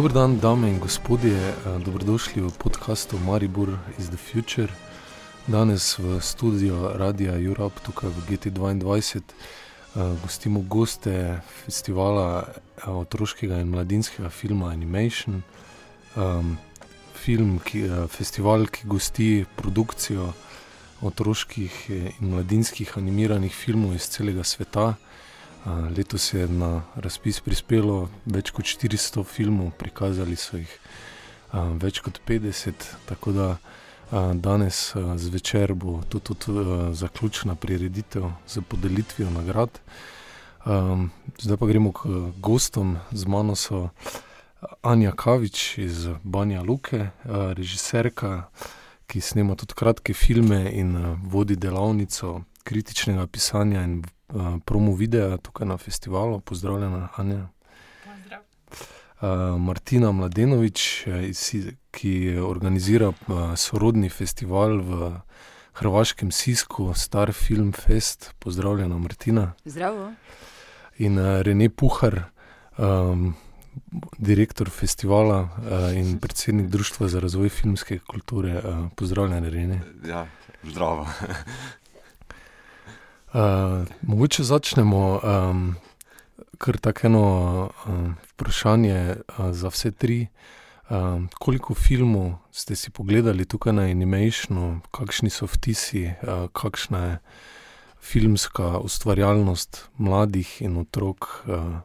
Dobro dan, dame in gospodje, eh, dobrodošli v podkastu Maribor is the Future. Danes v studiu Radia Europe, tukaj v GT2, eh, gostimo goste festivala eh, otroškega in mladinskega filma Animation. Film, ki, festival, ki gosti produkcijo otroških in mladinskih animiranih filmov iz celega sveta. Letos je na razpis prispelo več kot 400 filmov, prikazali so jih več kot 50, tako da danes zvečer bo to tudi zaključna prireditev za podelitvijo nagrad. Zdaj pa gremo k gostom, z mano so Anja Kavič iz Banja Luke, režiserka, ki snema tudi kratke filme in vodi delavnico kritičnega pisanja in uh, promo videa tukaj na festivalu. Pozdravljena, Anja. Pozdrav. Uh, Martina Mladenovič, ki organizira uh, sorodni festival v Hrvaškem Sisku, Star Film Fest. Pozdravljena, Martina. Zdravo. In uh, Rene Puhar, um, direktor festivala uh, in predsednik Društva za razvoj filmske kulture. Uh, pozdravljena, Rene. Ja, zdravo. Uh, mogoče začnemo um, kar tako eno um, vprašanje uh, za vse tri. Um, koliko filmov ste si pogledali tukaj na Animationu, kakšni so vtisi, uh, kakšna je filmska ustvarjalnost mladih in otrok? Uh,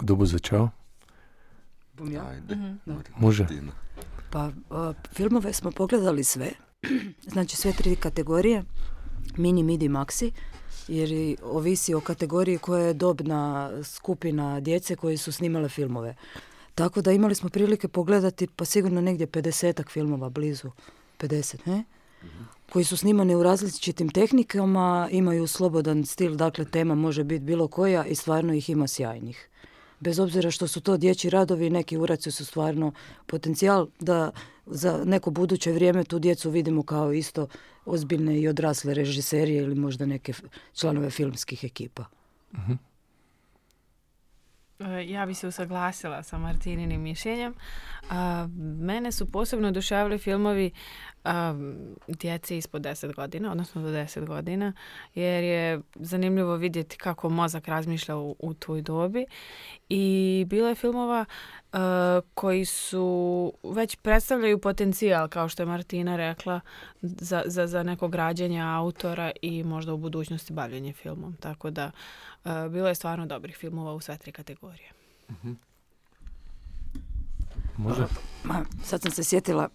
kdo bo začel? Bom ja. Ajde, Mhm. Može. Pa, uh, filmove smo pogledali sve, znači sve tri kategorije, mini, midi, maxi, jer ovisi o kategoriji koja je dobna skupina djece koji su snimale filmove. Tako da imali smo prilike pogledati pa sigurno negdje 50 filmova blizu, 50, ne? koji su snimani u različitim tehnikama, imaju slobodan stil, dakle tema može biti bilo koja i stvarno ih ima sjajnih. Bez obzira što su to dječji radovi, neki uraci su stvarno potencijal da za neko buduće vrijeme tu djecu vidimo kao isto ozbiljne i odrasle režiserije ili možda neke članove filmskih ekipa. E, Ja bi se usaglasila sa Martininim mišljenjem. A, mene su posebno oduševili filmovi a, djece ispod 10 godina, odnosno do 10 godina, jer je zanimljivo vidjeti kako mozak razmišlja u, u toj dobi. I bilo je filmova a, koji su već predstavljaju potencijal, kao što je Martina rekla, za, za, za neko građenje autora i možda u budućnosti bavljenje filmom. Tako da a, bilo je stvarno dobrih filmova u sve tri kategorije. Može? Ma, sad sam se sjetila,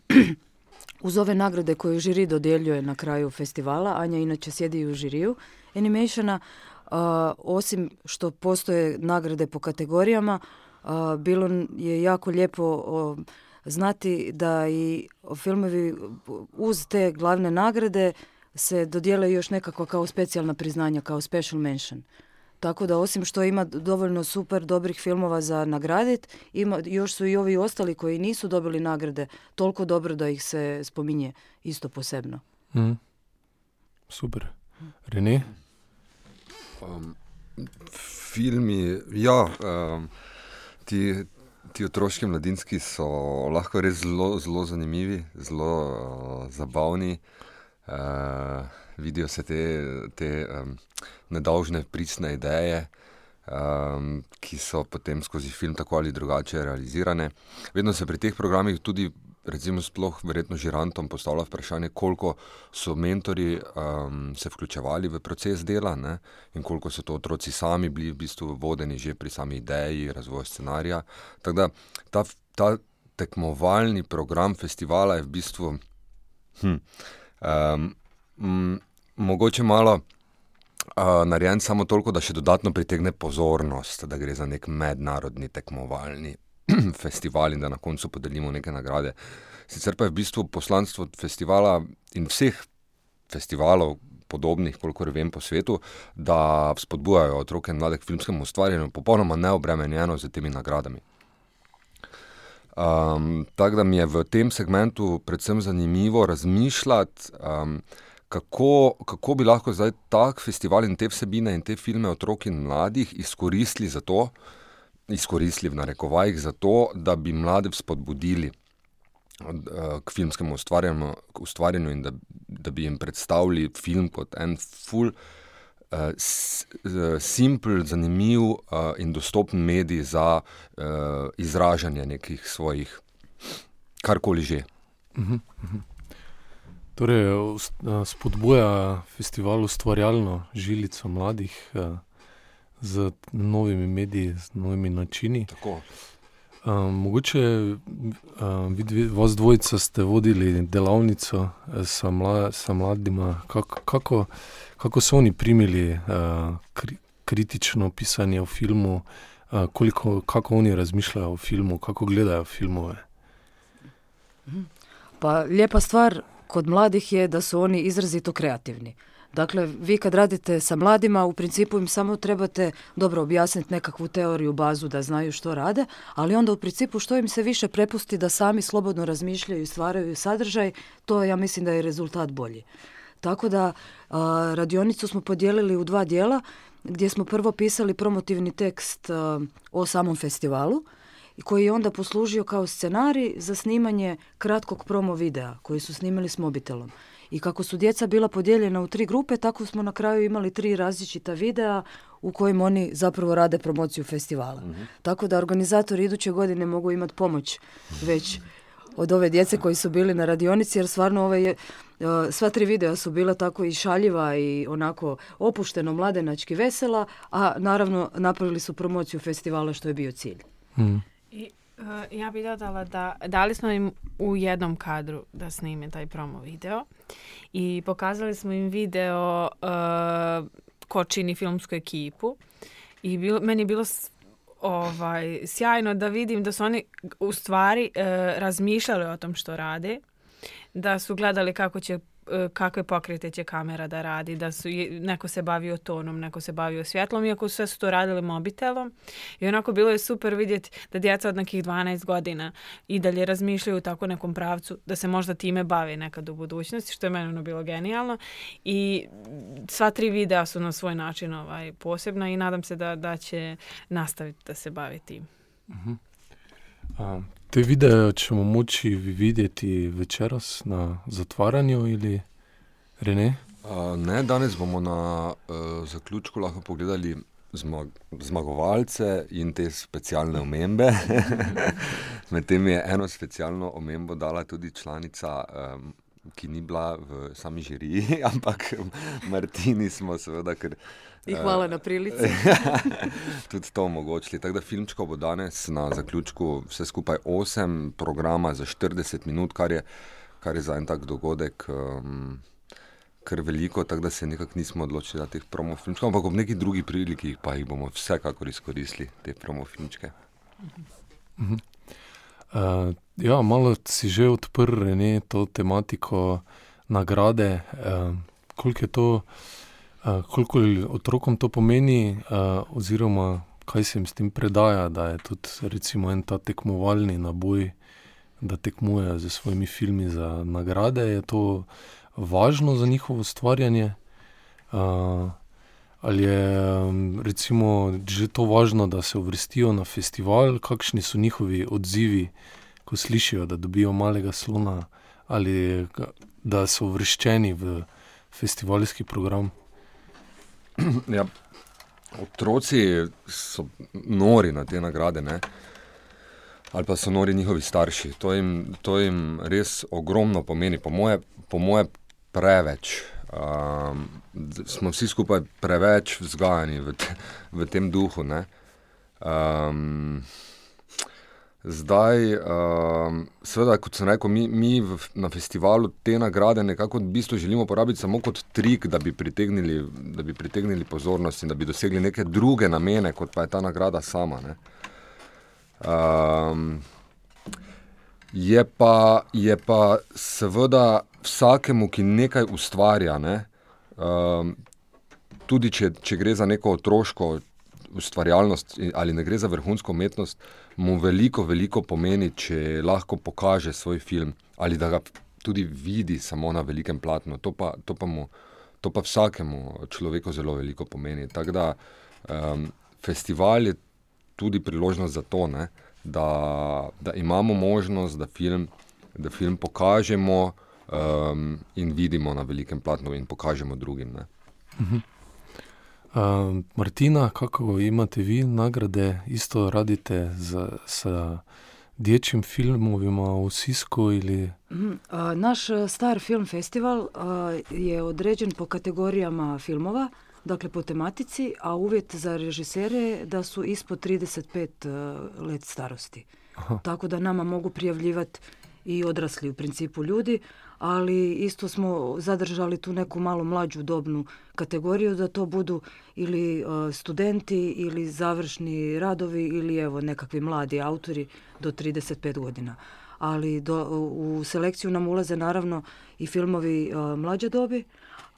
uz ove nagrade koje žiri dodjeljuje na kraju festivala, Anja inače sjedi i u žiriju Animationa, a, osim što postoje nagrade po kategorijama, a, bilo je jako lijepo o, znati da i filmovi uz te glavne nagrade se dodijele još nekako kao specijalna priznanja, kao special mention. Tako da osim što ima dovoljno super dobrih filmova za nagradit, ima, još su i ovi ostali koji nisu dobili nagrade toliko dobro da ih se spominje isto posebno. Mhm. Super. Rene? Um, filmi, ja, um, ti, ti otroški mladinski so lahko res zelo, zelo zanimivi, zelo uh, zabavni. Uh, vidijo se te, te um, nedolžne, pristne ideje, um, ki so potem skozi film tako ali drugače realizirane. Vedno se pri teh programih tudi, recimo, sploh verjetno žirantom postavlja vprašanje, koliko so mentori um, se vključevali v proces dela ne? in koliko so to otroci sami bili v bistvu vodeni že pri sami ideji, razvoju scenarija. Tako da ta, ta tekmovalni program festivala je v bistvu hm, um, m, mogoče malo uh, narejen samo toliko, da še dodatno pritegne pozornost, da gre za nek mednarodni tekmovalni festival in da na koncu podelimo neke nagrade. Sicer pa je v bistvu poslanstvo festivala in vseh festivalov, podobnih, kolikor vem po svetu, da spodbujajo otroke in mlade k filmskemu ustvarjanju, popolnoma neobremenjeno z temi nagradami. Um, tako da mi je v tem segmentu predvsem zanimivo razmišljati, um, kako, kako bi lahko zdaj tak festival in te vsebine in te filme otrok in mladih izkoristili za to, izkoristili v narekovajih za to, da bi mlade spodbudili eh, k filmskemu ustvarjanju, k ustvarjanju in da, da bi jim predstavili film kot en full, uh, simpel, zanimiv uh, in dostopen medij za uh, izražanje nekih svojih, karkoli že. Uh -huh, uh -huh. Torej, spodbuja festival ustvarjalno žilico mladih z novimi mediji, z novimi načini. Tako. Mogoče vi, vas dvojica ste vodili delavnico s mla, mladima. Kako, kako, kako so oni primili kri, kritično pisanje o filmu, koliko, kako oni razmišljajo o filmu, kako gledajo filmove? Pa lepa stvar kod mladih je da su oni izrazito kreativni. Dakle, vi kad radite sa mladima, u principu im samo trebate dobro objasniti nekakvu teoriju, bazu da znaju što rade, ali onda u principu što im se više prepusti da sami slobodno razmišljaju i stvaraju sadržaj, to ja mislim da je rezultat bolji. Tako da radionicu smo podijelili u dva dijela, gdje smo prvo pisali promotivni tekst o samom festivalu, koji je onda poslužio kao scenarij za snimanje kratkog promo videa koji su snimali s mobitelom. I kako su djeca bila podijeljena u tri grupe, tako smo na kraju imali tri različita videa u kojim oni zapravo rade promociju festivala. Mhm. Tako da organizatori iduće godine mogu imati pomoć već od ove djece koji su bili na radionici, jer stvarno ove je, sva tri videa su bila tako i šaljiva i onako opušteno, mladenački, vesela, a naravno napravili su promociju festivala što je bio cilj. Mhm. I, uh, ja bih dodala da dali smo im u jednom kadru da snime taj promo video i pokazali smo im video uh, ko čini filmsku ekipu. I bilo, meni je bilo ovaj, sjajno da vidim da su oni u stvari uh, razmišljali o tom što rade, da su gledali kako će kakve pokrete će kamera da radi, da su, neko se bavio tonom, neko se bavio svjetlom, iako sve su to radili mobitelom. I onako bilo je super vidjeti da djeca od nekih 12 godina i dalje razmišljaju u tako nekom pravcu, da se možda time bave nekad u budućnosti, što je meni ono bilo genijalno. I sva tri videa su na svoj način ovaj, posebna i nadam se da, da će nastaviti da se bavi tim. Uh Te videe ćemo moći vidjeti večeras na zatvaranju ili Rene? Uh, ne, danes bomo na uh, zaključku lahko pogledali zmag zmagovalce in te specialne omembe. Medtem je eno specialno omembo dala tudi članica, um, ki ni bila v sami žiriji, ampak Martini smo seveda, ker I hvala na prilici. tudi to omogočili. Tako da filmčko bo danes na zaključku vse skupaj 8 programa za 40 minut, kar je, kar je za en tak dogodek. Um, Ker veliko, tako da se nekako nismo odločili za teh promofilmčkov, ampak ob neki drugi priliki pa jih bomo vsekakor izkoristili, te promofilmčke. Uh -huh. uh, ja, malo si že odprl to tematiko nagrade. Uh, koliko je to? Koliko otrokom to pomeni, uh, oziroma kaj se jim s tem predaja, da je tudi recimo, en ta tekmovalni naboj, da tekmujejo z svojimi filmi za nagrade, je to važno za njihovo ustvarjanje. Uh, ali je recimo, že to važno, da se uvrstijo na festival, kakšni so njihovi odzivi, ko slišijo, da dobijo malega slona, ali da so uvrščeni v festivalski program. ja, otroci so nori na te nagrade, ne? ali pa so nori njihovi starši. To jim, to jim res ogromno pomeni, po moje, po moje preveč. Um, smo vsi skupaj preveč vzgajani v, te, v tem duhu. Um, Zdaj, um, seveda, kot sem rekel, mi, mi v, na festivalu te nagrade nekako v bistvu želimo uporabiti samo kot trik, da bi, pritegnili, da bi pritegnili pozornost in da bi dosegli neke druge namene, kot pa je ta nagrada sama. Um, je, pa, je pa seveda vsakemu, ki nekaj ustvarja, ne, um, tudi če, če gre za neko otroško ustvarjalnost ali ne gre za vrhunsko umetnost, mu veliko, veliko pomeni, če lahko pokaže svoj film ali da ga tudi vidi samo na velikem platnu. To pa, to pa, mu, to pa vsakemu človeku zelo veliko pomeni. Tako da um, festival je tudi priložnost za to, ne, da, da imamo možnost, da film, da film pokažemo um, in vidimo na velikem platnu in pokažemo drugim. Martina, kako imate vi nagrade, isto radite za dječjim filmovima u Sisku ili... Mm, naš e, Star Film Festival je određen po kategorijama filmova, dakle po tematici, a uvjet za režisere je da su ispod 35 e, let starosti. Tako da nama mogu prijavljivati i odrasli u principu ljudi, ali isto smo zadržali tu neku malo mlađu dobnu kategoriju da to budu ili e, studenti ili završni radovi ili evo nekakvi mladi autori do 35 godina. Ali do, u selekciju nam ulaze naravno i filmovi e, mlađe dobi,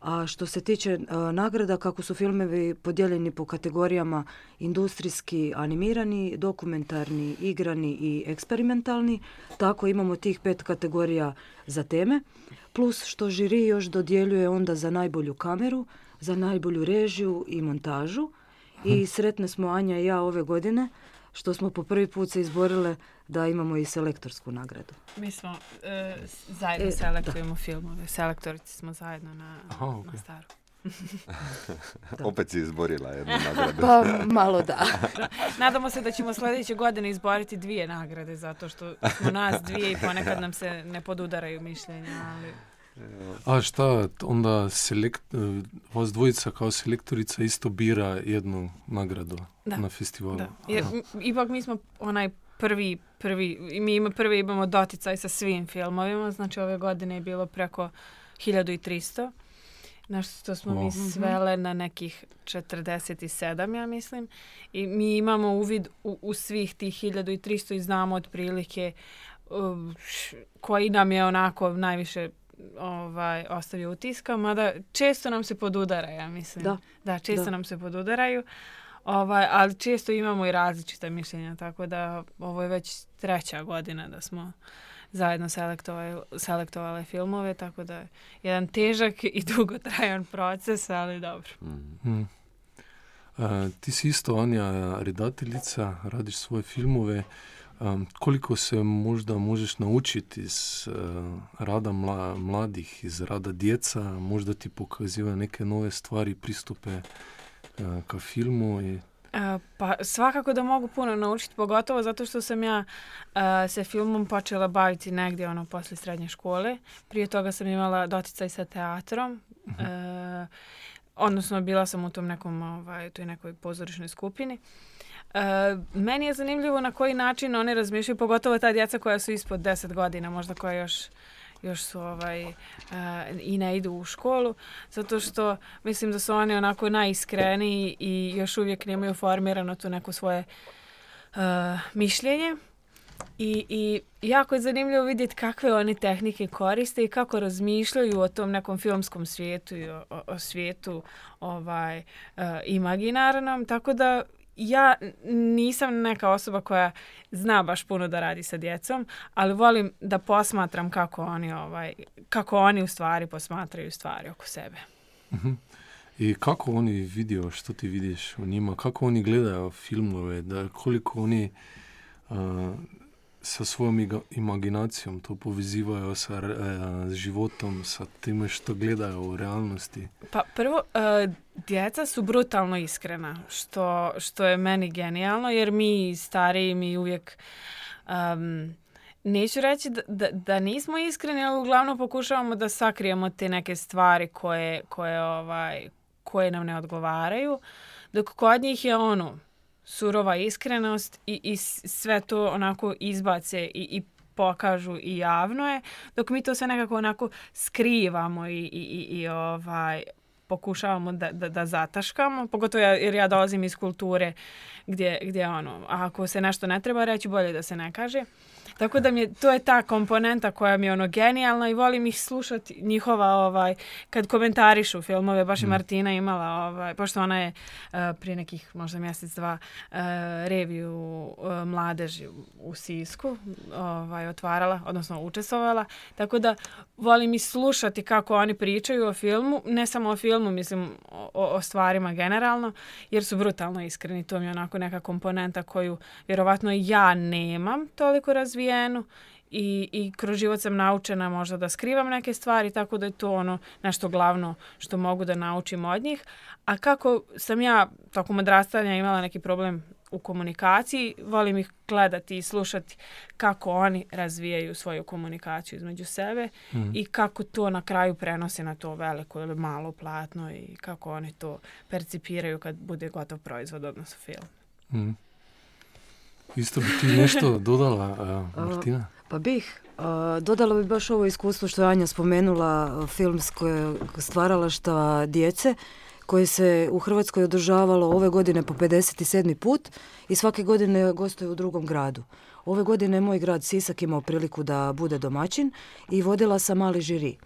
a što se tiče e, nagrada, kako su filmovi podijeljeni po kategorijama industrijski animirani, dokumentarni, igrani i eksperimentalni, tako imamo tih pet kategorija za teme. Plus što žiri još dodjeljuje onda za najbolju kameru, za najbolju režiju i montažu. I hm. sretne smo Anja i ja ove godine što smo po prvi put se izborile da imamo i selektorsku nagradu. Mi smo e, zajedno e, selektujemo filmove. Selektorici smo zajedno na, Aha, na staru. Opet si izborila jednu nagradu. pa malo da. Nadamo se da ćemo sljedeće godine izboriti dvije nagrade zato što smo nas dvije i ponekad nam se ne podudaraju mišljenja, ali... A šta, onda selekt, e, vas dvojica kao selektorica isto bira jednu nagradu na festivalu? Da, jer ipak mi smo onaj prvi, prvi, mi ima prvi imamo doticaj sa svim filmovima, znači ove godine je bilo preko 1300. Znaš, to smo mi mhm. svele na nekih 47, ja mislim. I mi imamo uvid u, u svih tih 1300 i znamo otprilike uh, koji nam je onako najviše ovaj, ostavio utiska, mada često nam se podudara, ja mislim. Da. Da, često nam se podudaraju. Ovaj, ali često imamo i različite mišljenja, tako da ovo je već treća godina da smo zajedno selektovali, selektovali filmove, tako da je jedan težak i dugotrajan proces, ali dobro. Mm. ti si isto, Anja, redateljica, radiš svoje filmove. Koliko se možda možeš naučiti iz uh, rada mla, mladih, iz rada djeca, možda ti pokaziva neke nove stvari, pristupe uh, ka filmu i pa svakako da mogu puno naučiti, pogotovo zato što sam ja se filmom počela baviti negdje ono poslije srednje škole. Prije toga sam imala doticaj sa teatrom. uh odnosno bila sam u tom nekom ovaj, toj nekoj pozorišnoj skupini. Meni je zanimljivo na koji način oni razmišljaju, pogotovo ta djeca koja su ispod 10 godina, možda koja još još su ovaj, uh, i ne idu u školu, zato što mislim da su oni onako najiskreniji i još uvijek nemaju formirano to neko svoje uh, mišljenje. I, I jako je zanimljivo vidjeti kakve oni tehnike koriste i kako razmišljaju o tom nekom filmskom svijetu i o, o, svijetu ovaj, uh, imaginarnom. Tako da ja nisam neka osoba koja zna baš puno da radi sa djecom, ali volim da posmatram kako oni, ovaj, kako oni u stvari posmatraju stvari oko sebe. uh I kako oni vidio, što ti vidiš u njima, kako oni gledaju filmove, da koliko oni sa svojom imaginacijom to povezivaju sa e, životom, sa time što gledaju u realnosti? Pa prvo, e, djeca su brutalno iskrena, što, što je meni genijalno, jer mi stariji, mi uvijek... Um, Neću reći da, da, da, nismo iskreni, ali uglavnom pokušavamo da sakrijemo te neke stvari koje, koje, ovaj, koje nam ne odgovaraju. Dok kod njih je ono, surova iskrenost i, i sve to onako izbace i, i pokažu i javno je, dok mi to sve nekako onako skrivamo i, i, i ovaj, pokušavamo da, da, da zataškamo, pogotovo jer ja dolazim iz kulture gdje, gdje ono, ako se nešto ne treba reći, bolje da se ne kaže. Tako da mi je, to je ta komponenta koja mi je ono genijalna i volim ih slušati njihova ovaj, kad komentarišu filmove, baš je Martina imala, ovaj, pošto ona je uh, prije nekih možda mjesec dva uh, reviju uh, mladeži u Sisku ovaj, otvarala, odnosno učestvovala, tako da volim i slušati kako oni pričaju o filmu, ne samo o filmu, mislim o, o stvarima generalno, jer su brutalno iskreni, to mi je onako neka komponenta koju vjerovatno ja nemam toliko razvijenu i, i kroz život sam naučena možda da skrivam neke stvari, tako da je to ono nešto glavno što mogu da naučim od njih. A kako sam ja tokom odrastanja imala neki problem u komunikaciji, volim ih gledati i slušati kako oni razvijaju svoju komunikaciju između sebe mm. i kako to na kraju prenose na to veliko ili malo platno i kako oni to percipiraju kad bude gotov proizvod, odnosno film. Mm. Isto bi ti nešto dodala, uh, Martina? Pa bih. Uh, dodala bi baš ovo iskustvo što je Anja spomenula, film s koje stvaralaštva djece koje se u Hrvatskoj održavalo ove godine po 57. put i svake godine gostuje u drugom gradu. Ove godine je moj grad Sisak imao priliku da bude domaćin i vodila sam mali žiri.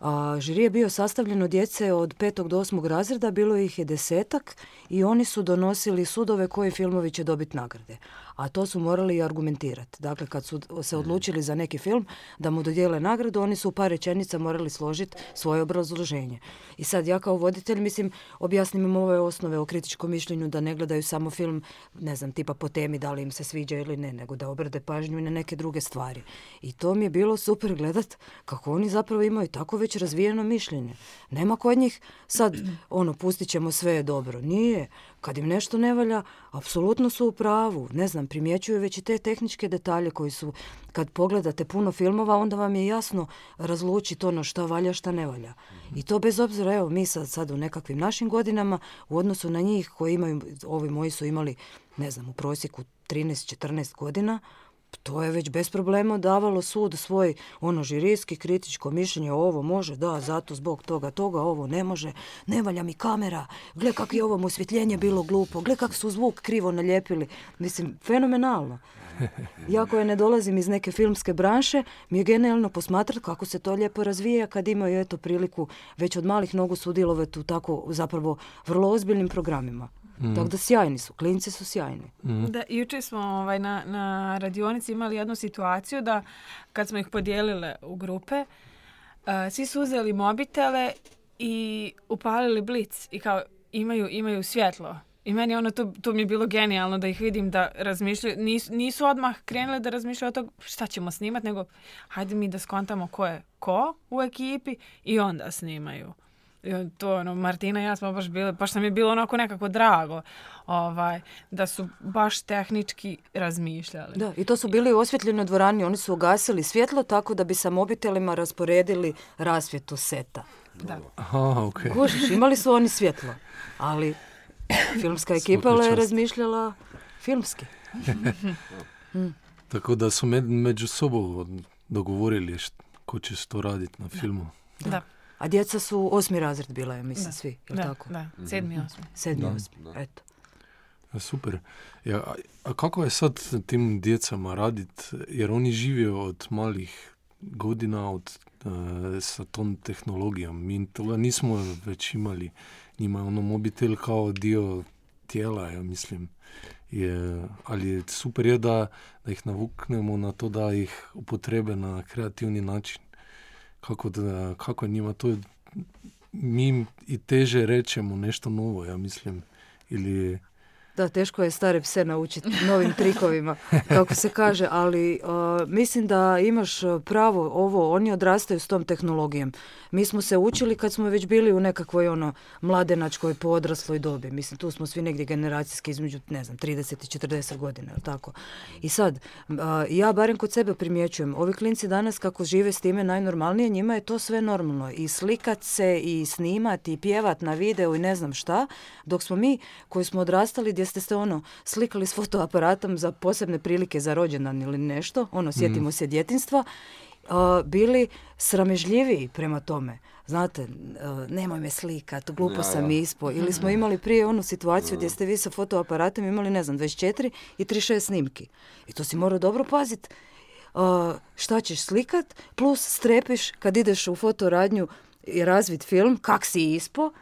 A, žiri je bio sastavljen od djece od petog do osmog razreda, bilo ih je desetak i oni su donosili sudove koji filmovi će dobiti nagrade a to su morali argumentirati. Dakle, kad su se odlučili za neki film da mu dodijele nagradu, oni su u par rečenica morali složiti svoje obrazloženje. I sad ja kao voditelj, mislim, objasnim im ove osnove o kritičkom mišljenju da ne gledaju samo film, ne znam, tipa po temi da li im se sviđa ili ne, nego da obrade pažnju na neke druge stvari. I to mi je bilo super gledat kako oni zapravo imaju tako već razvijeno mišljenje. Nema kod njih sad, ono, pustit ćemo sve je dobro. Nije. Kad im nešto ne valja, apsolutno su u pravu. Ne znam, primjećuju već i te tehničke detalje koji su, kad pogledate puno filmova, onda vam je jasno razlučiti ono šta valja, šta ne valja. I to bez obzira, evo, mi sad, sad u nekakvim našim godinama, u odnosu na njih koji imaju, ovi moji su imali, ne znam, u prosjeku 13-14 godina, to je već bez problema davalo sud svoj ono žirijski kritičko mišljenje ovo može, da, zato zbog toga, toga, ovo ne može, ne valja mi kamera, gle kako je ovom osvjetljenje bilo glupo, gle kako su zvuk krivo nalijepili. Mislim, fenomenalno. Ja koja ne dolazim iz neke filmske branše, mi je genijalno posmatrati kako se to lijepo razvija kad imaju eto priliku već od malih nogu sudjelovati u tako zapravo vrlo ozbiljnim programima. Mm. Tako da sjajni su, klinci su sjajni. Mm. Da, juče smo ovaj, na, na radionici imali jednu situaciju da kad smo ih podijelile u grupe, uh, svi su uzeli mobitele i upalili blic i kao imaju, imaju svjetlo. I meni ono, to, to mi je bilo genijalno da ih vidim da razmišljaju. Nisu, nisu odmah krenuli da razmišljaju o tog šta ćemo snimati, nego hajde mi da skontamo ko je ko u ekipi i onda snimaju to ono, Martina i ja smo baš bili, baš nam je bilo onako nekako drago ovaj, da su baš tehnički razmišljali. Da, i to su bili u osvjetljenoj dvorani, oni su ugasili svjetlo tako da bi sa mobitelima rasporedili rasvjetu seta. Da. Aha, okay. Kužiš, imali su oni svjetlo, ali filmska ekipa je razmišljala filmski. mm. Tako da su med, među sobom dogovorili ko će to raditi na filmu. Da. da. A djeca su osmi razred bila, ja mislim, da. svi, je da, tako? Da, sedmi, osmi. Sedmi, osmi, eto. Ja, super. Ja, a, a kako je sad tim djecama raditi, jer oni žive od malih godina od, uh, sa tom tehnologijom. Mi toga nismo već imali. Njima ono mobitel kao dio tijela, ja mislim. Je, ali super je da, da ih navuknemo na to da ih upotrebe na kreativni način како да како нема тој ми и теже речему нешто ново, ја мислим. Или da, teško je stare pse naučiti novim trikovima, kako se kaže, ali uh, mislim da imaš pravo ovo, oni odrastaju s tom tehnologijom. Mi smo se učili kad smo već bili u nekakvoj ono mladenačkoj podrasloj dobi. Mislim, tu smo svi negdje generacijski između, ne znam, 30 i 40 godina, tako. I sad, uh, ja barem kod sebe primjećujem, ovi klinci danas kako žive s time najnormalnije, njima je to sve normalno. I slikat se, i snimati, i pjevat na video i ne znam šta, dok smo mi koji smo odrastali gdje ste se ono slikali s fotoaparatom za posebne prilike za rođendan ili nešto, ono sjetimo mm. se djetinstva, uh, bili sramežljiviji prema tome. Znate, uh, nemoj me slikat, glupo ja, sam ispo. Ili smo imali prije onu situaciju gdje ste vi sa fotoaparatom imali, ne znam, 24 i 36 snimki. I to si morao dobro paziti uh, šta ćeš slikat, plus strepiš kad ideš u fotoradnju i razvid film, kak si ispo,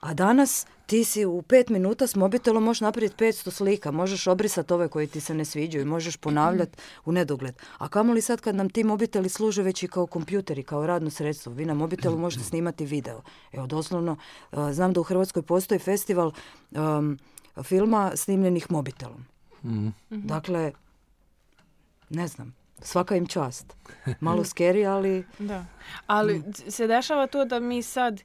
a danas ti si u pet minuta s mobitelom možeš napraviti 500 slika, možeš obrisati ove koji ti se ne sviđaju, možeš ponavljati u nedogled. A kamoli sad kad nam ti mobiteli služe već i kao kompjuteri, kao radno sredstvo. Vi na mobitelu možete snimati video. Evo, doslovno, uh, znam da u Hrvatskoj postoji festival um, filma snimljenih mobitelom. Mhm. Dakle, ne znam, svaka im čast. Malo scary, ali Da. Ali c- se dešava to da mi sad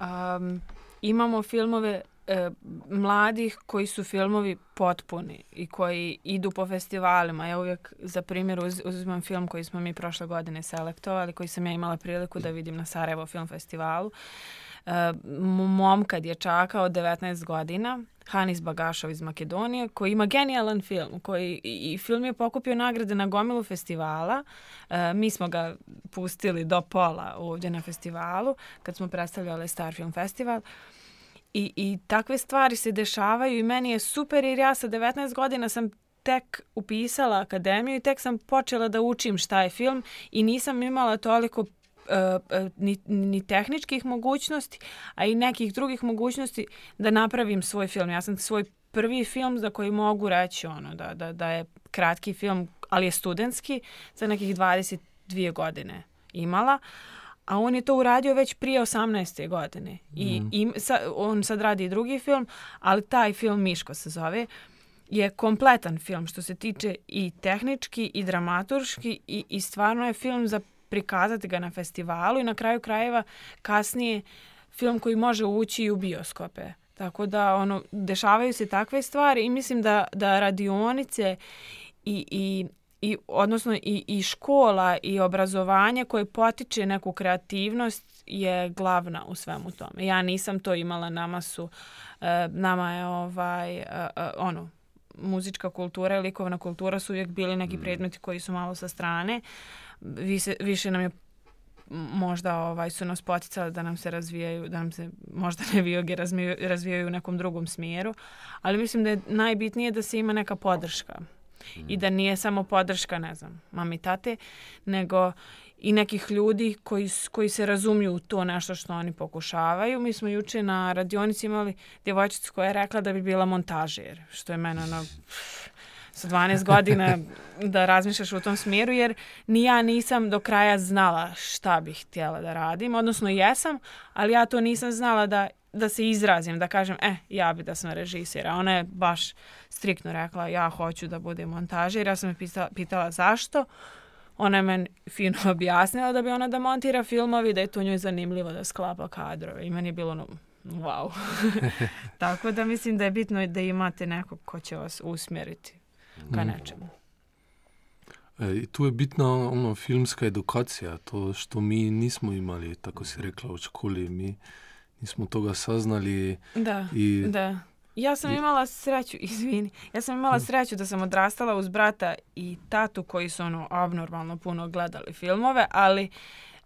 um, imamo filmove e, mladih koji su filmovi potpuni i koji idu po festivalima. Ja uvijek za primjer uz, uzimam film koji smo mi prošle godine selektovali, koji sam ja imala priliku da vidim na Sarajevo film festivalu. E, momka dječaka od 19 godina, Hanis Bagašov iz Makedonije, koji ima genijalan film. Koji, i, film je pokupio nagrade na gomilu festivala. E, mi smo ga pustili do pola ovdje na festivalu, kad smo predstavljali Star Film Festival. I, I takve stvari se dešavaju i meni je super jer ja sa 19 godina sam tek upisala akademiju i tek sam počela da učim šta je film i nisam imala toliko ni, ni tehničkih mogućnosti, a i nekih drugih mogućnosti da napravim svoj film. Ja sam svoj prvi film za koji mogu reći ono da, da, da je kratki film, ali je studentski, za nekih 22 godine imala. A on je to uradio već prije 18. godine. I, i sa, on sad radi drugi film, ali taj film Miško se zove je kompletan film što se tiče i tehnički i dramaturški i, i stvarno je film za prikazati ga na festivalu i na kraju krajeva kasnije film koji može ući i u bioskope. Tako da ono, dešavaju se takve stvari i mislim da, da radionice i, i, i odnosno i, i škola i obrazovanje koje potiče neku kreativnost je glavna u svemu tome. Ja nisam to imala, nama su, e, nama je ovaj, e, e, ono, muzička kultura i likovna kultura su uvijek bili neki predmeti koji su malo sa strane. Više, više nam je možda ovaj, su nas poticali da nam se razvijaju, da nam se možda nevijoge razvijaju, razvijaju u nekom drugom smjeru, ali mislim da je najbitnije da se ima neka podrška i da nije samo podrška, ne znam, mami tate, nego i nekih ljudi koji, koji se razumiju u to nešto što oni pokušavaju. Mi smo juče na radionici imali djevojčicu koja je rekla da bi bila montažer, što je mene ono, sa 12 godina da razmišljaš u tom smjeru, jer ni ja nisam do kraja znala šta bih htjela da radim, odnosno jesam, ali ja to nisam znala da, da se izrazim, da kažem, e, ja bi da sam režisir. A ona je baš striktno rekla, ja hoću da budem montažer. Ja sam je pitala, pitala zašto. Ona je meni fino objasnila da bi ona da montira filmovi, da je to njoj zanimljivo da sklapa kadrove. I meni je bilo ono, wow. Tako da mislim da je bitno da imate nekog ko će vas usmjeriti ka nečemu. E, tu je bitna ono, filmska edukacija, to što mi nismo imali, tako si rekla, u školi, mi nismo toga saznali Da, i da. Ja sam imala sreću, izvini, ja sam imala sreću da sam odrastala uz brata i tatu koji su ono abnormalno puno gledali filmove, ali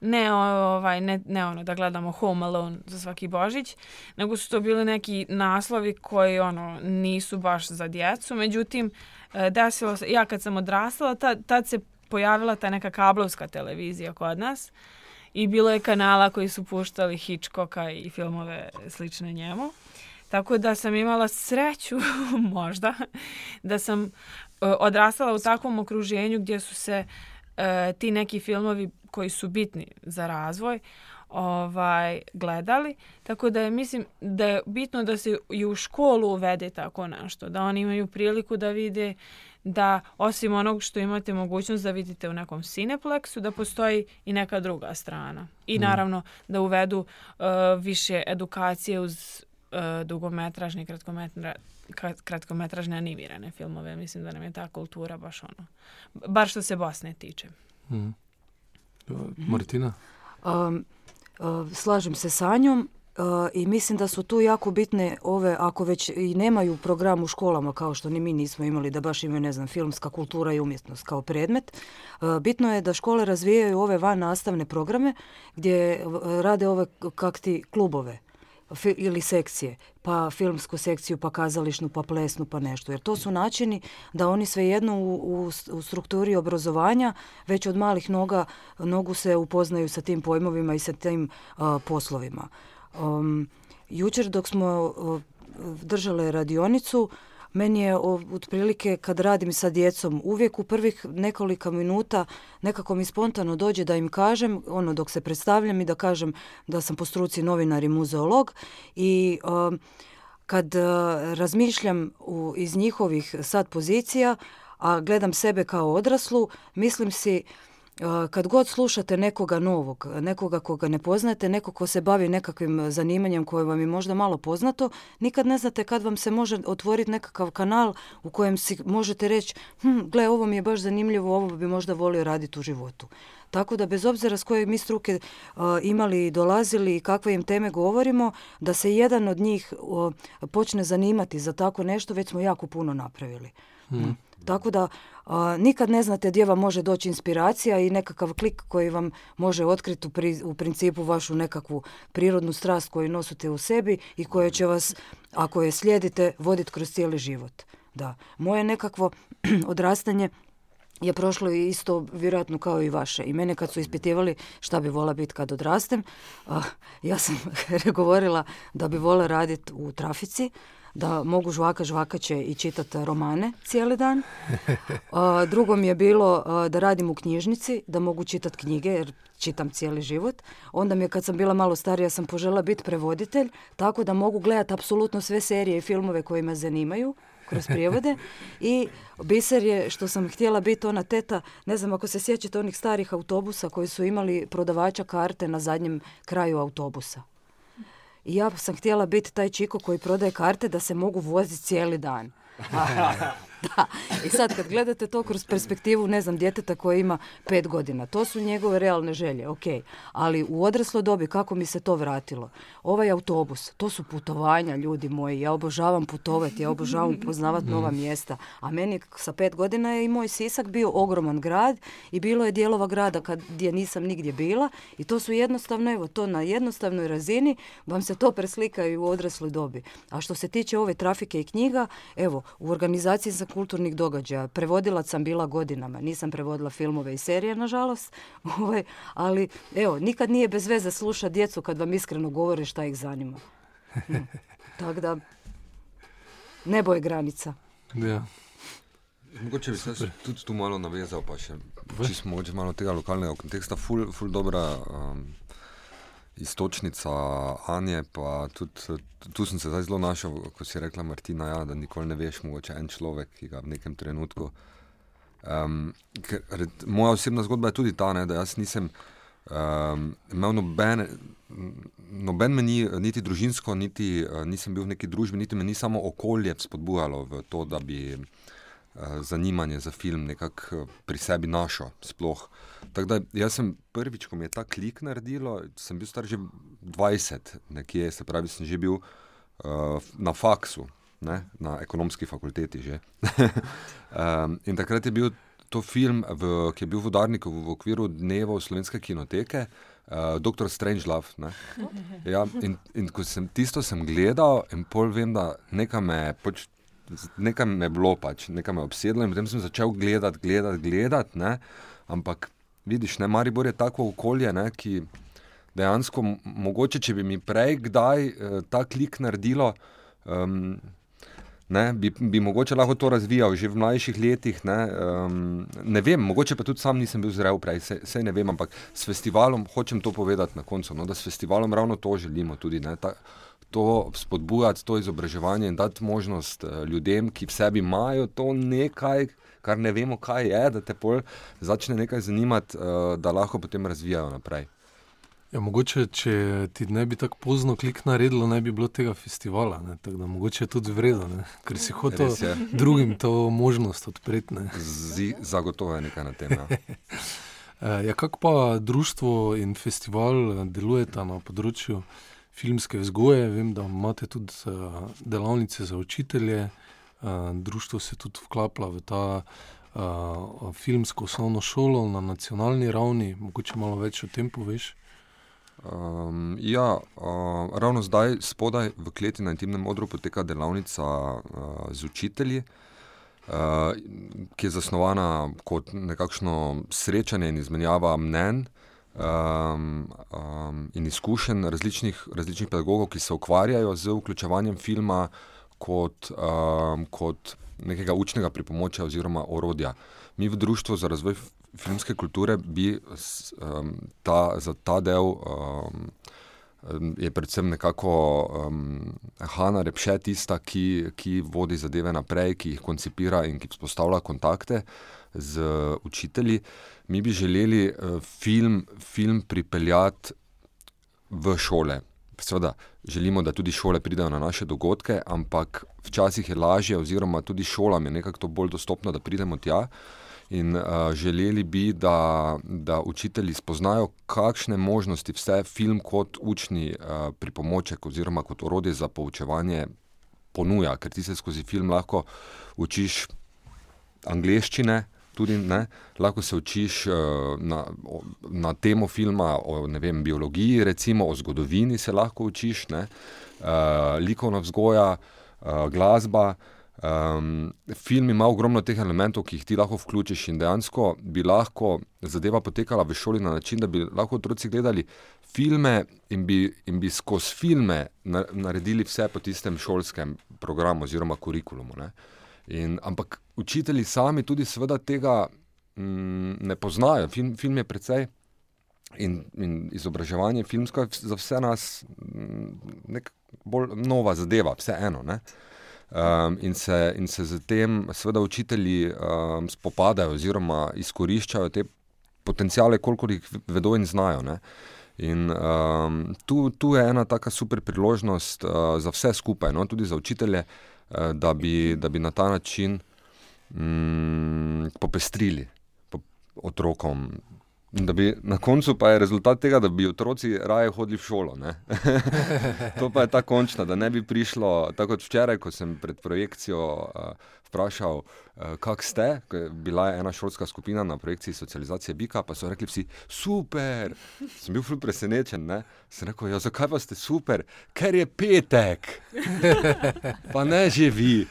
ne, ovaj, ne, ne ono da gledamo Home Alone za svaki Božić, nego su to bili neki naslovi koji ono nisu baš za djecu. Međutim, e, desilo se, ja kad sam odrastala, tad, tad se pojavila ta neka kablovska televizija kod nas i bilo je kanala koji su puštali Hitchcocka i filmove slične njemu. Tako da sam imala sreću, možda, da sam e, odrastala u takvom okruženju gdje su se e, ti neki filmovi koji su bitni za razvoj ovaj gledali. Tako da je mislim da je bitno da se i u školu uvede tako nešto da oni imaju priliku da vide da osim onog što imate mogućnost da vidite u nekom cineplexu da postoji i neka druga strana. I naravno da uvedu e, više edukacije uz e, dugometražne i kratkometražne animirane filmove. Mislim da nam je ta kultura baš ono, bar što se Bosne tiče. Mhm. Martina? Um, uh, slažem se sa njom uh, i mislim da su tu jako bitne ove, ako već i nemaju program u školama kao što ni mi nismo imali da baš imaju, ne znam, filmska kultura i umjetnost kao predmet, uh, bitno je da škole razvijaju ove van nastavne programe gdje uh, rade ove k- kak ti klubove. Uh, fi- ili sekcije, pa filmsku sekciju, pa kazališnu, pa plesnu, pa nešto. Jer to su načini da oni svejedno u, u, u strukturi obrazovanja već od malih noga nogu se upoznaju sa tim pojmovima i sa tim a, poslovima. Um, jučer dok smo uh, držale radionicu, meni je otprilike kad radim sa djecom uvijek u prvih nekoliko minuta nekako mi spontano dođe da im kažem, ono dok se predstavljam i da kažem da sam po struci novinar i muzeolog i um, kad uh, razmišljam u, iz njihovih sad pozicija, a gledam sebe kao odraslu, mislim si kad god slušate nekoga novog, nekoga koga ne poznajete, neko ko se bavi nekakvim zanimanjem koje vam je možda malo poznato, nikad ne znate kad vam se može otvoriti nekakav kanal u kojem si možete reći, hm, gle, ovo mi je baš zanimljivo, ovo bi možda volio raditi u životu. Tako da bez obzira s koje mi struke uh, imali i dolazili i kakve im teme govorimo, da se jedan od njih uh, počne zanimati za tako nešto, već smo jako puno napravili. Mm. Tako da a, nikad ne znate gdje vam može doći inspiracija i nekakav klik koji vam može otkriti u, pri- u principu vašu nekakvu prirodnu strast koju nosite u sebi i koja će vas, ako je slijedite, voditi kroz cijeli život. Da. Moje nekakvo odrastanje je prošlo isto vjerojatno kao i vaše. I mene kad su ispitivali šta bi vola biti kad odrastem, a, ja sam govorila da bi vola raditi u trafici, da mogu žvaka žvakaće i čitati romane cijeli dan. A, drugo mi je bilo da radim u knjižnici, da mogu čitati knjige jer čitam cijeli život. Onda mi je kad sam bila malo starija sam požela biti prevoditelj, tako da mogu gledati apsolutno sve serije i filmove koji me zanimaju kroz prijevode i biser je što sam htjela biti ona teta, ne znam ako se sjećate onih starih autobusa koji su imali prodavača karte na zadnjem kraju autobusa. Ja sam htjela biti taj čiko koji prodaje karte da se mogu voziti cijeli dan. da. I sad kad gledate to kroz perspektivu, ne znam, djeteta koje ima pet godina, to su njegove realne želje, ok. Ali u odrasloj dobi, kako mi se to vratilo? Ovaj autobus, to su putovanja, ljudi moji. Ja obožavam putovati, ja obožavam poznavati nova mjesta. A meni sa pet godina je i moj Sisak bio ogroman grad i bilo je dijelova grada kad, gdje nisam nigdje bila i to su jednostavno, evo, to na jednostavnoj razini vam se to preslika i u odrasloj dobi. A što se tiče ove trafike i knjiga, evo, u organizaciji za kulturnih događaja, prevodilac sam bila godinama, nisam prevodila filmove i serije, nažalost, ovaj, ali evo, nikad nije bez veze slušati djecu kad vam iskreno govore šta ih zanima. Mm. Tako da, nebo je granica. Ja. Mogoče bi se tudi tu malo navezal, pa še čisto malo tega lokalnega konteksta. Ful, ful dobra um, istočnica Anje, pa tudi tu sem se zdaj zelo našel, ko si rekla Martina, ja, da nikoli ne veš, mogoče en človek, ki ga v nekem trenutku. Um, ker, red, moja osebna zgodba je tudi ta, ne, da jaz nisem um, imel nobene. Noben me ni, niti družinsko, niti uh, nisem bil v neki družbi, niti me ni samo okolje spodbujalo v to, da bi uh, zanimanje za film nekako uh, pri sebi našel. Sploh. Tako da jaz sem prvič, ko mi je ta klik naredilo, sem bil star že 20, nekje, se pravi, sem že bil uh, na faksu, ne, na ekonomski fakulteti že. um, in takrat je bil to film, v, ki je bil v Udarniku v, okviru dneva slovenske kinoteke. Uh, Doktor Strangelove. ne. Ja, in, in ko sem tisto sem gledal, in pol vem, da nekaj me, pač, nekaj me je bilo, pač, nekaj me je obsedlo, in potem sem začel gledati, gledati, gledati. Ampak vidiš, ne, Maribor je tako okolje, ne, ki dejansko, mogoče če bi mi prej kdaj uh, ta klik naredilo. Um, Ne, bi, bi mogoče lahko to razvijal že v mlajših letih. Ne, um, ne vem, mogoče pa tudi sam nisem bil zrel prej, se, se ne vem, ampak s festivalom hočem to povedati na koncu, no, da s festivalom ravno to želimo tudi. Ne, ta, to spodbujati, to izobraževanje in dati možnost uh, ljudem, ki v sebi imajo to nekaj, kar ne vemo, kaj je, da te pol začne nekaj zanimati, uh, da lahko potem razvijajo naprej. Ja, mogoče, če ti ne bi tako pozno klik naredilo, ne bi bilo tega festivala. Ne? Tako da mogoče je tudi vredno, ne? ker si hotel drugim to možnost odpreti. ne. Zi, zagotovo je nekaj na tem. Ja. Eh, Ja, kako pa društvo in festival eh, delujeta na področju filmske vzgoje? Vem, da imate tudi eh, delavnice za učitelje, eh, društvo se tudi vklaplja v ta uh, filmsko osnovno šolo na nacionalni ravni. Mogoče malo več o tem poveš. Um, ja, uh, ravno zdaj, spodaj v kleti na intimnem odru, poteka delavnica uh, z učitelji, uh, ki je zasnovana kot nekakšno srečanje in izmenjava mnen um, um, in izkušenj različnih, različnih pedagogov, ki se ukvarjajo z vključevanjem filma kot, um, kot nekega učnega pripomočja oziroma orodja. Mi v Društvu za razvoj filmske kulture bi um, ta, za ta del. Um, Je predvsem nekako um, Hanna Repše tista, ki, ki vodi zadeve naprej, ki jih koncipira in ki vzpostavlja kontakte z učitelji. Mi bi želeli uh, film, film pripeljati v šole. Seveda, želimo, da tudi šole pridejo na naše dogodke, ampak včasih je lažje, oziroma tudi šolam je nekako bolj dostopno, da pridemo tja. In uh, želeli bi, da, da učitelji spoznajo, kakšne možnosti vse film kot učni uh, pripomoček oziroma kot orodje za poučevanje ponuja, ker ti se skozi film lahko učiš angleščine, tudi ne, lahko se učiš uh, na, na temo filma o vem, biologiji, recimo o zgodovini se lahko učiš, ne, uh, likovna vzgoja, uh, glasba. Um, film ima ogromno teh elementov, ki jih ti lahko vključiš, in dejansko bi lahko zadeva potekala v šoli na način, da bi lahko otroci gledali filme in bi, in bi skozi filme naredili vse po tistem šolskem programu oziroma kurikulumu. In, ampak učitelji sami tudi tega mm, ne poznajo. Film, film je precej in, in izobraževanje filmsko za vse nas mm, nek bolj nova zadeva, vseeno. Um, in, se, in se z tem, seveda, učitelji um, spopadajo oziroma izkoriščajo te potencijale, koliko jih vedo in znajo. Ne? In um, tu, tu je ena taka super priložnost uh, za vse skupaj, no? tudi za učitelje, uh, da, bi, da bi na ta način um, popestrili po, otrokom Da bi na koncu pa je rezultat tega, da bi otroci raje hodili v šolo. to pa je ta končna, da ne bi prišlo, tako kot včeraj, ko sem pred projekcijo uh, vprašal, uh, kak ste. Bila je ena šolska skupina na projekciji socializacije Bika, pa so rekli vsi, super. Sem bil ful presenečen. Ne? Sem rekel, ja, zakaj pa ste super? Ker je petek, pa ne že vi.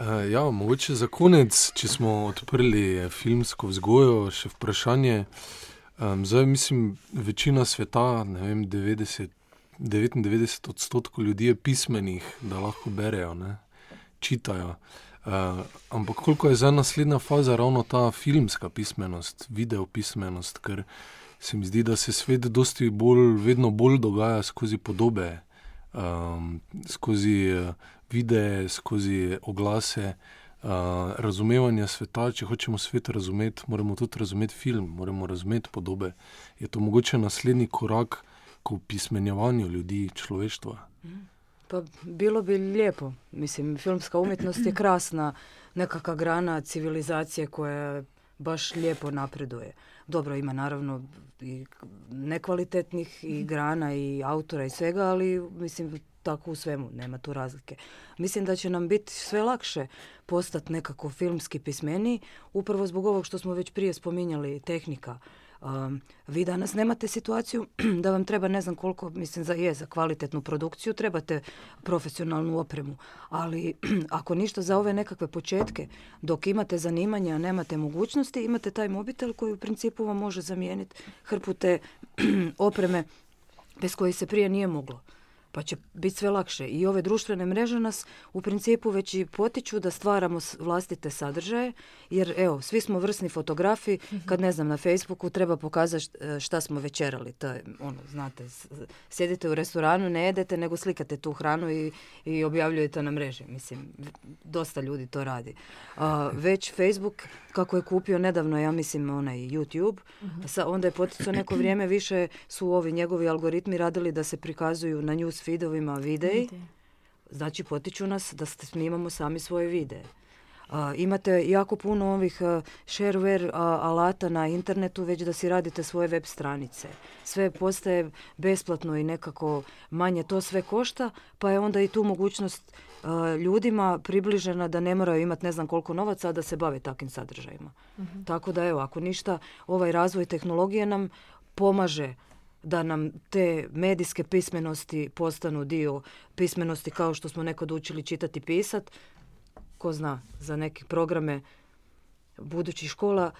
Uh, ja, mogoče za konec, če smo odprli filmsko vzgojo, še vprašanje. Um, zdaj, mislim, večina sveta, ne vem, 90, 99 odstotkov ljudi je pismenih, da lahko berejo, ne, čitajo. Uh, ampak koliko je zdaj naslednja faza, ravno ta filmska pismenost, video pismenost, ker se mi zdi, da se svet bolj, vedno bolj dogaja skozi podobe, um, skozi. Uh, videe, skozi oglase, uh, razumevanje sveta. Če hočemo svet razumeti, moramo tudi razumeti film, moramo razumeti podobe. Je to mogoče naslednji korak k pismenjevanju ljudi, človeštva? Pa bilo bi lijepo. Mislim, filmska umjetnost je krasna, nekakva grana civilizacije koja baš lijepo napreduje. Dobro, ima naravno i nekvalitetnih i grana i autora i svega, ali mislim tako u svemu, nema tu razlike. Mislim da će nam biti sve lakše postati nekako filmski pismeniji, upravo zbog ovog što smo već prije spominjali, tehnika. Um, vi danas nemate situaciju da vam treba ne znam koliko, mislim za je za kvalitetnu produkciju, trebate profesionalnu opremu, ali ako ništa za ove nekakve početke, dok imate zanimanja, nemate mogućnosti, imate taj mobitel koji u principu vam može zamijeniti hrpu te opreme bez koje se prije nije moglo pa će biti sve lakše. I ove društvene mreže nas u principu već i potiču da stvaramo vlastite sadržaje, jer evo, svi smo vrsni fotografi, mhm. kad ne znam, na Facebooku treba pokazati e, šta smo večerali. To je, ono, znate, sjedite u restoranu, ne jedete, nego slikate tu hranu i, i objavljujete na mreži. Mislim, dosta ljudi to radi. A, već Facebook, kako je kupio nedavno, ja mislim, onaj YouTube, mhm. sa, onda je poticao neko vrijeme više su ovi njegovi algoritmi radili da se prikazuju na news feedovima videi, znači potiču nas da snimamo sami svoje videe. A, imate jako puno ovih a, shareware a, alata na internetu već da si radite svoje web stranice. Sve postaje besplatno i nekako manje to sve košta, pa je onda i tu mogućnost ljudima približena da ne moraju imati ne znam koliko novaca a da se bave takvim sadržajima. Tako da evo, ako ništa, ovaj razvoj tehnologije nam pomaže da nam te medijske pismenosti postanu dio pismenosti kao što smo nekad učili čitati i pisat. Ko zna, za neke programe budućih škola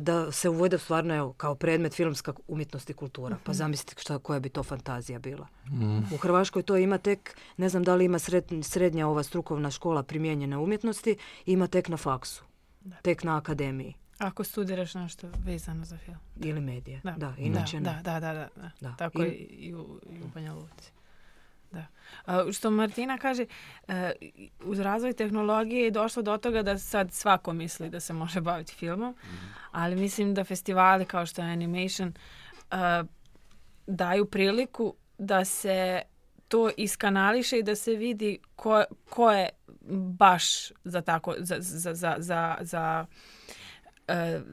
da se uvode stvarno evo, kao predmet filmska umjetnost i kultura. Pa zamislite šta, koja bi to fantazija bila. U Hrvaškoj to ima tek, ne znam da li ima sred- srednja ova strukovna škola primijenjene umjetnosti, ima tek na faksu, tek na akademiji Ako studiraš nešto vezano za film. ili medije. Da, Da, inače da, ne. da, da, da, da. Da. Tako I- i, u, i u Banja Luci. Da. A, što Martina kaže, e, uz razvoj tehnologije je došlo do toga da sad svako misli da se može baviti filmom, ali mislim da festivali kao što je Animation e, daju priliku da se to iskanališe i da se vidi ko, ko je baš za tako, za, za, za, za, za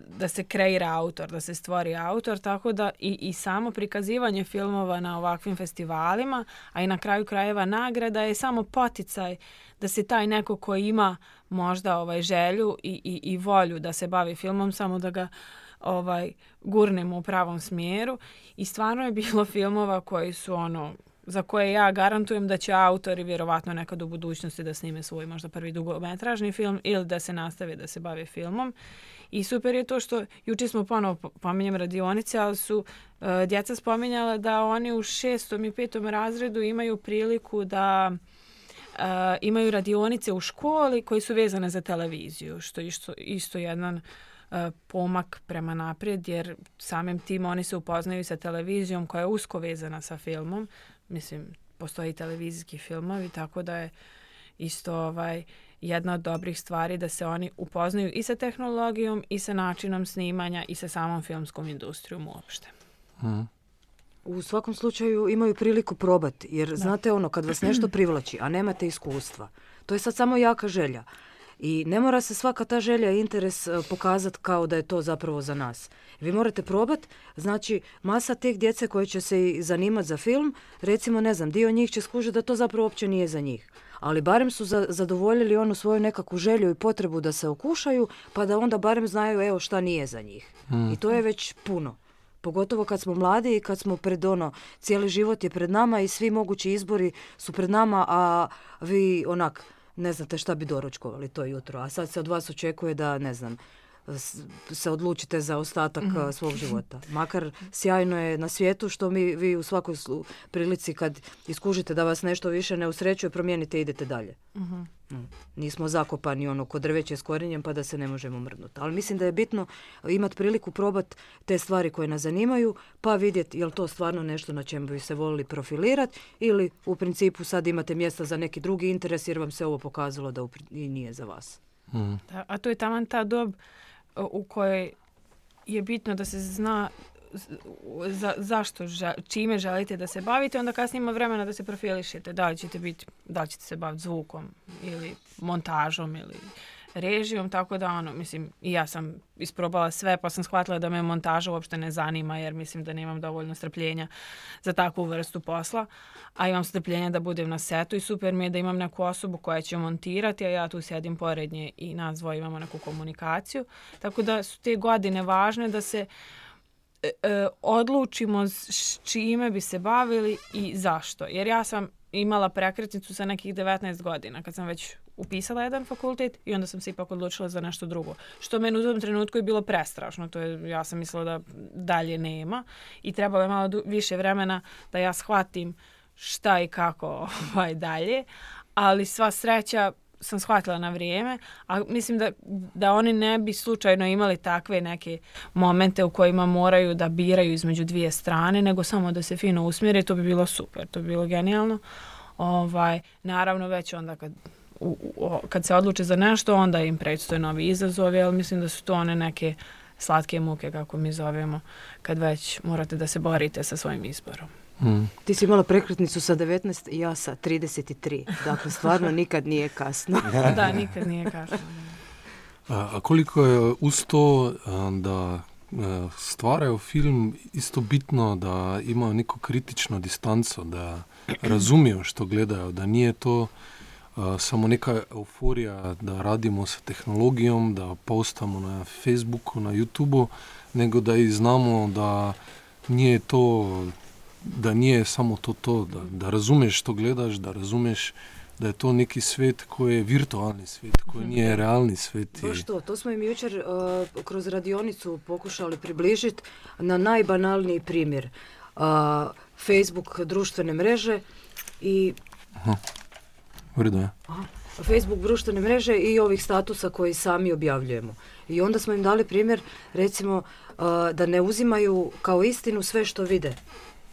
da se kreira autor, da se stvori autor, tako da i, i samo prikazivanje filmova na ovakvim festivalima, a i na kraju krajeva nagrada je samo poticaj da se taj neko ko ima možda ovaj želju i, i, i volju da se bavi filmom, samo da ga ovaj gurnemo u pravom smjeru. I stvarno je bilo filmova koji su ono za koje ja garantujem da će autori vjerovatno nekad u budućnosti da snime svoj možda prvi dugometražni film ili da se nastave da se bave filmom. I super je to što juče smo ponovo po- pominjem radionice, ali su e, djeca spominjala da oni u šestom i petom razredu imaju priliku da e, imaju radionice u školi koji su vezane za televiziju, što je isto, isto jedan e, pomak prema naprijed, jer samim tim oni se upoznaju sa televizijom koja je usko vezana sa filmom. Mislim, postoji i televizijski filmovi, tako da je isto ovaj, jedna od dobrih stvari da se oni upoznaju i sa tehnologijom i sa načinom snimanja i sa samom filmskom industrijom uopšte. U svakom slučaju imaju priliku probati, jer znate ono, kad vas nešto privlači, a nemate iskustva, to je sad samo jaka želja. I ne mora se svaka ta želja i interes pokazati kao da je to zapravo za nas. Vi morate probati, znači masa tih djece koje će se i zanimati za film, recimo ne znam, dio njih će skužiti da to zapravo uopće nije za njih. Ali barem su za- zadovoljili onu svoju nekakvu želju i potrebu da se okušaju, pa da onda barem znaju evo šta nije za njih. I to je već puno. Pogotovo kad smo mladi i kad smo pred ono, cijeli život je pred nama i svi mogući izbori su pred nama, a vi onak ne znate šta bi doručkovali to jutro. A sad se od vas očekuje da, ne znam, se odlučite za ostatak a, svog života. Makar sjajno je na svijetu što mi vi u svakoj slu- prilici kad iskužite da vas nešto više ne usrećuje, promijenite i idete dalje. Mm. Nismo zakopani ono kod drveće s korenjem pa da se ne možemo mrdnuti. Ali mislim da je bitno imati priliku probati te stvari koje nas zanimaju pa vidjeti je li to stvarno nešto na čemu bi se volili profilirati ili u principu sad imate mjesta za neki drugi interes jer vam se ovo pokazalo da u pri- i nije za vas. Da, a to je taman ta dob u kojoj je bitno da se zna za, zašto, čime želite da se bavite, onda kasnije ima vremena da se profilišete. Da li ćete biti, da li ćete se baviti zvukom ili montažom ili režijom, tako da ono, mislim, i ja sam isprobala sve, pa sam shvatila da me montaža uopšte ne zanima, jer mislim da nemam dovoljno strpljenja za takvu vrstu posla, a imam strpljenja da budem na setu i super mi je da imam neku osobu koja će montirati, a ja tu sjedim pored nje i nas dvoje imamo neku komunikaciju. Tako da su te godine važne da se e, e, odlučimo s čime bi se bavili i zašto. Jer ja sam imala prekretnicu sa nekih 19 godina kad sam već upisala jedan fakultet i onda sam se ipak odlučila za nešto drugo. Što meni u tom trenutku je bilo prestrašno. To je, ja sam mislila da dalje nema i trebalo je malo više vremena da ja shvatim šta i kako ovaj, dalje. Ali sva sreća sam shvatila na vrijeme, a mislim da, da oni ne bi slučajno imali takve neke momente u kojima moraju da biraju između dvije strane, nego samo da se fino usmjere, to bi bilo super, to bi bilo genijalno. Ovaj, naravno već onda kad, u, u- kad se odluče za nešto, onda im predstoje novi izazovi, ali mislim da su to one neke slatke muke, kako mi zovemo, kad već morate da se borite sa svojim izborom. Mm. Ti si imala prekretnicu sa 19 i ja sa 33. Dakle, stvarno nikad nije kasno. da, nikad nije kasno. A koliko je uz to, da stvarajo film isto bitno, da imajo neko kritično distanco, da razumijo, što gledajo, da ni to samo neka euforija, da radimo s tehnologijo, da postamo na Facebooku, na YouTubu, nego da jih znamo, da ni to, da ni samo to, to da, da razumeš, što gledaš, da razumeš. da je to neki svet koji je virtualni svijet, koji nije realni svijet. Baš to, to smo im jučer uh, kroz radionicu pokušali približiti na najbanalniji primjer. Uh, Facebook društvene mreže i... Aha. Vredo je. Facebook društvene mreže i ovih statusa koji sami objavljujemo. I onda smo im dali primjer, recimo, da ne uzimaju kao istinu sve što vide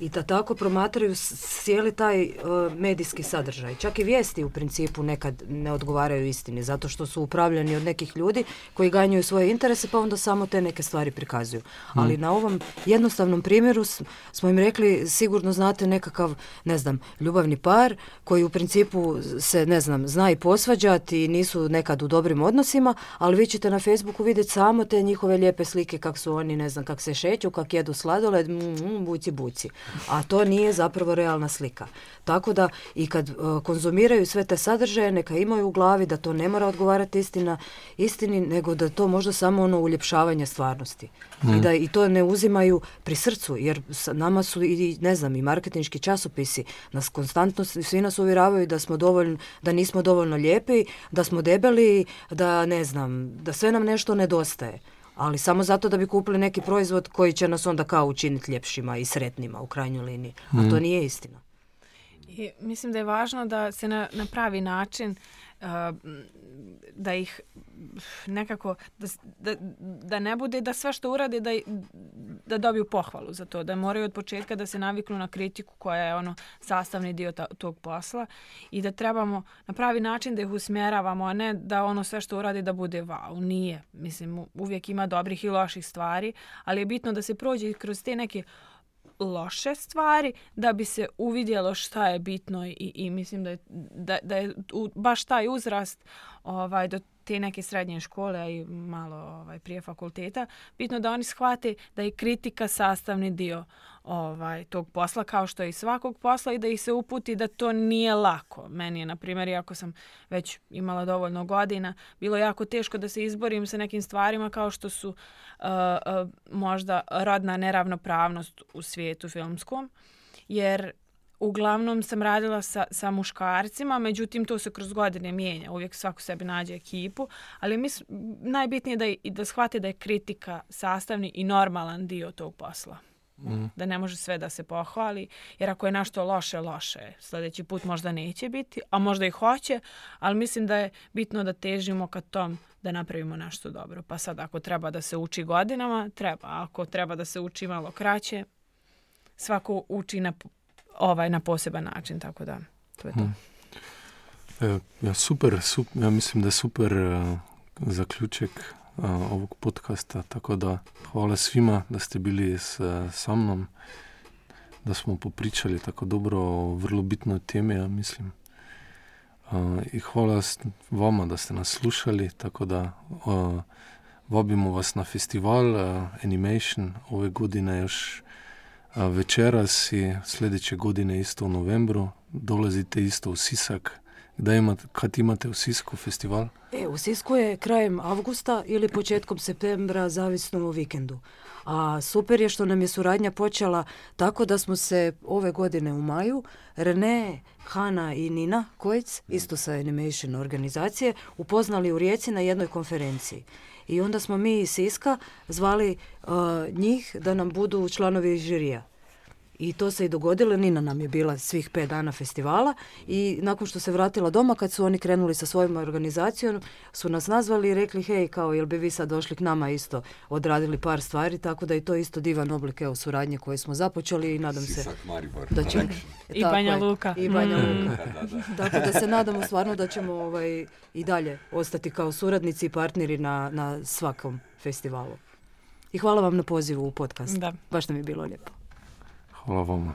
i da tako promatraju cijeli taj uh, medijski sadržaj. Čak i vijesti u principu nekad ne odgovaraju istini, zato što su upravljani od nekih ljudi koji ganjaju svoje interese, pa onda samo te neke stvari prikazuju. Hmm. Ali na ovom jednostavnom primjeru smo im rekli, sigurno znate nekakav, ne znam, ljubavni par koji u principu se, ne znam, zna i posvađati i nisu nekad u dobrim odnosima, ali vi ćete na Facebooku vidjeti samo te njihove lijepe slike kak su oni, ne znam, kak se šeću, kak jedu sladoled, mm, mm, buci, buci a to nije zapravo realna slika. Tako da i kad uh, konzumiraju sve te sadržaje, neka imaju u glavi da to ne mora odgovarati istina, istini, nego da to možda samo ono uljepšavanje stvarnosti. I mm. da i to ne uzimaju pri srcu, jer nama su i, ne znam, i marketinški časopisi nas konstantno, svi nas uvjeravaju da smo dovoljno, da nismo dovoljno lijepi, da smo debeli, da ne znam, da sve nam nešto nedostaje ali samo zato da bi kupili neki proizvod koji će nas onda kao učiniti ljepšima i sretnima u krajnjoj liniji. A to mm. nije istina. I mislim da je važno da se na, na pravi način da ih nekako, da, da, ne bude da sve što urade da, da dobiju pohvalu za to, da moraju od početka da se naviknu na kritiku koja je ono sastavni dio ta, tog posla i da trebamo na pravi način da ih usmjeravamo, a ne da ono sve što uradi da bude wow, nije. Mislim, uvijek ima dobrih i loših stvari, ali je bitno da se prođe kroz te neke loše stvari da bi se uvidjelo šta je bitno i, i mislim da je, da, da je u, baš taj uzrast ovaj, do te neke srednje škole i malo ovaj, prije fakulteta, bitno da oni shvate da je kritika sastavni dio ovaj, tog posla kao što je i svakog posla i da ih se uputi da to nije lako. Meni je, na primjer, ako sam već imala dovoljno godina, bilo jako teško da se izborim sa nekim stvarima kao što su uh, uh, možda rodna neravnopravnost u svijetu filmskom, jer uglavnom sam radila sa, sa muškarcima, međutim to se kroz godine mijenja, uvijek svako sebi nađe ekipu, ali mis, najbitnije je da, da shvate da je kritika sastavni i normalan dio tog posla. Mm. Da ne može sve da se pohvali, jer ako je našto loše, loše je. Sljedeći put možda neće biti, a možda i hoće, ali mislim da je bitno da težimo ka tom da napravimo nešto dobro. Pa sad ako treba da se uči godinama, treba. Ako treba da se uči malo kraće, svako uči na ovaj na poseban način, tako da to je to. Hmm. E, ja, super, super, ja mislim da je super uh, zaključek uh, ovog podcasta, tako da hvala svima da ste bili s, uh, sa mnom, da smo popričali tako dobro o vrlo bitnoj temi, ja mislim. Uh, I hvala vama da ste nas slušali, tako da uh, vabimo vas na festival uh, Animation ove godine još večeras i sljedeće godine isto u novembru dolazite isto u Sisak. Da imate, kad imate u Sisku festival? E, u Sisku je krajem avgusta ili početkom septembra, zavisno o vikendu. A super je što nam je suradnja počela tako da smo se ove godine u maju, Rene, Hana i Nina Kojc, isto sa Animation organizacije, upoznali u Rijeci na jednoj konferenciji. I onda smo mi iz Siska zvali uh, njih da nam budu članovi žirija. I to se i dogodilo, Nina nam je bila svih pet dana festivala i nakon što se vratila doma, kad su oni krenuli sa svojom organizacijom, su nas nazvali i rekli, hej, kao, jel bi vi sad došli k nama isto, odradili par stvari, tako da je to isto divan oblik, evo, suradnje koje smo započeli i nadam se da ćemo... I Banja Luka. I Banja mm. Luka. tako da se nadamo stvarno da ćemo ovaj, i dalje ostati kao suradnici i partneri na, na svakom festivalu. I hvala vam na pozivu u podcast. Da. Baš nam je bilo lijepo. Olá, vamos.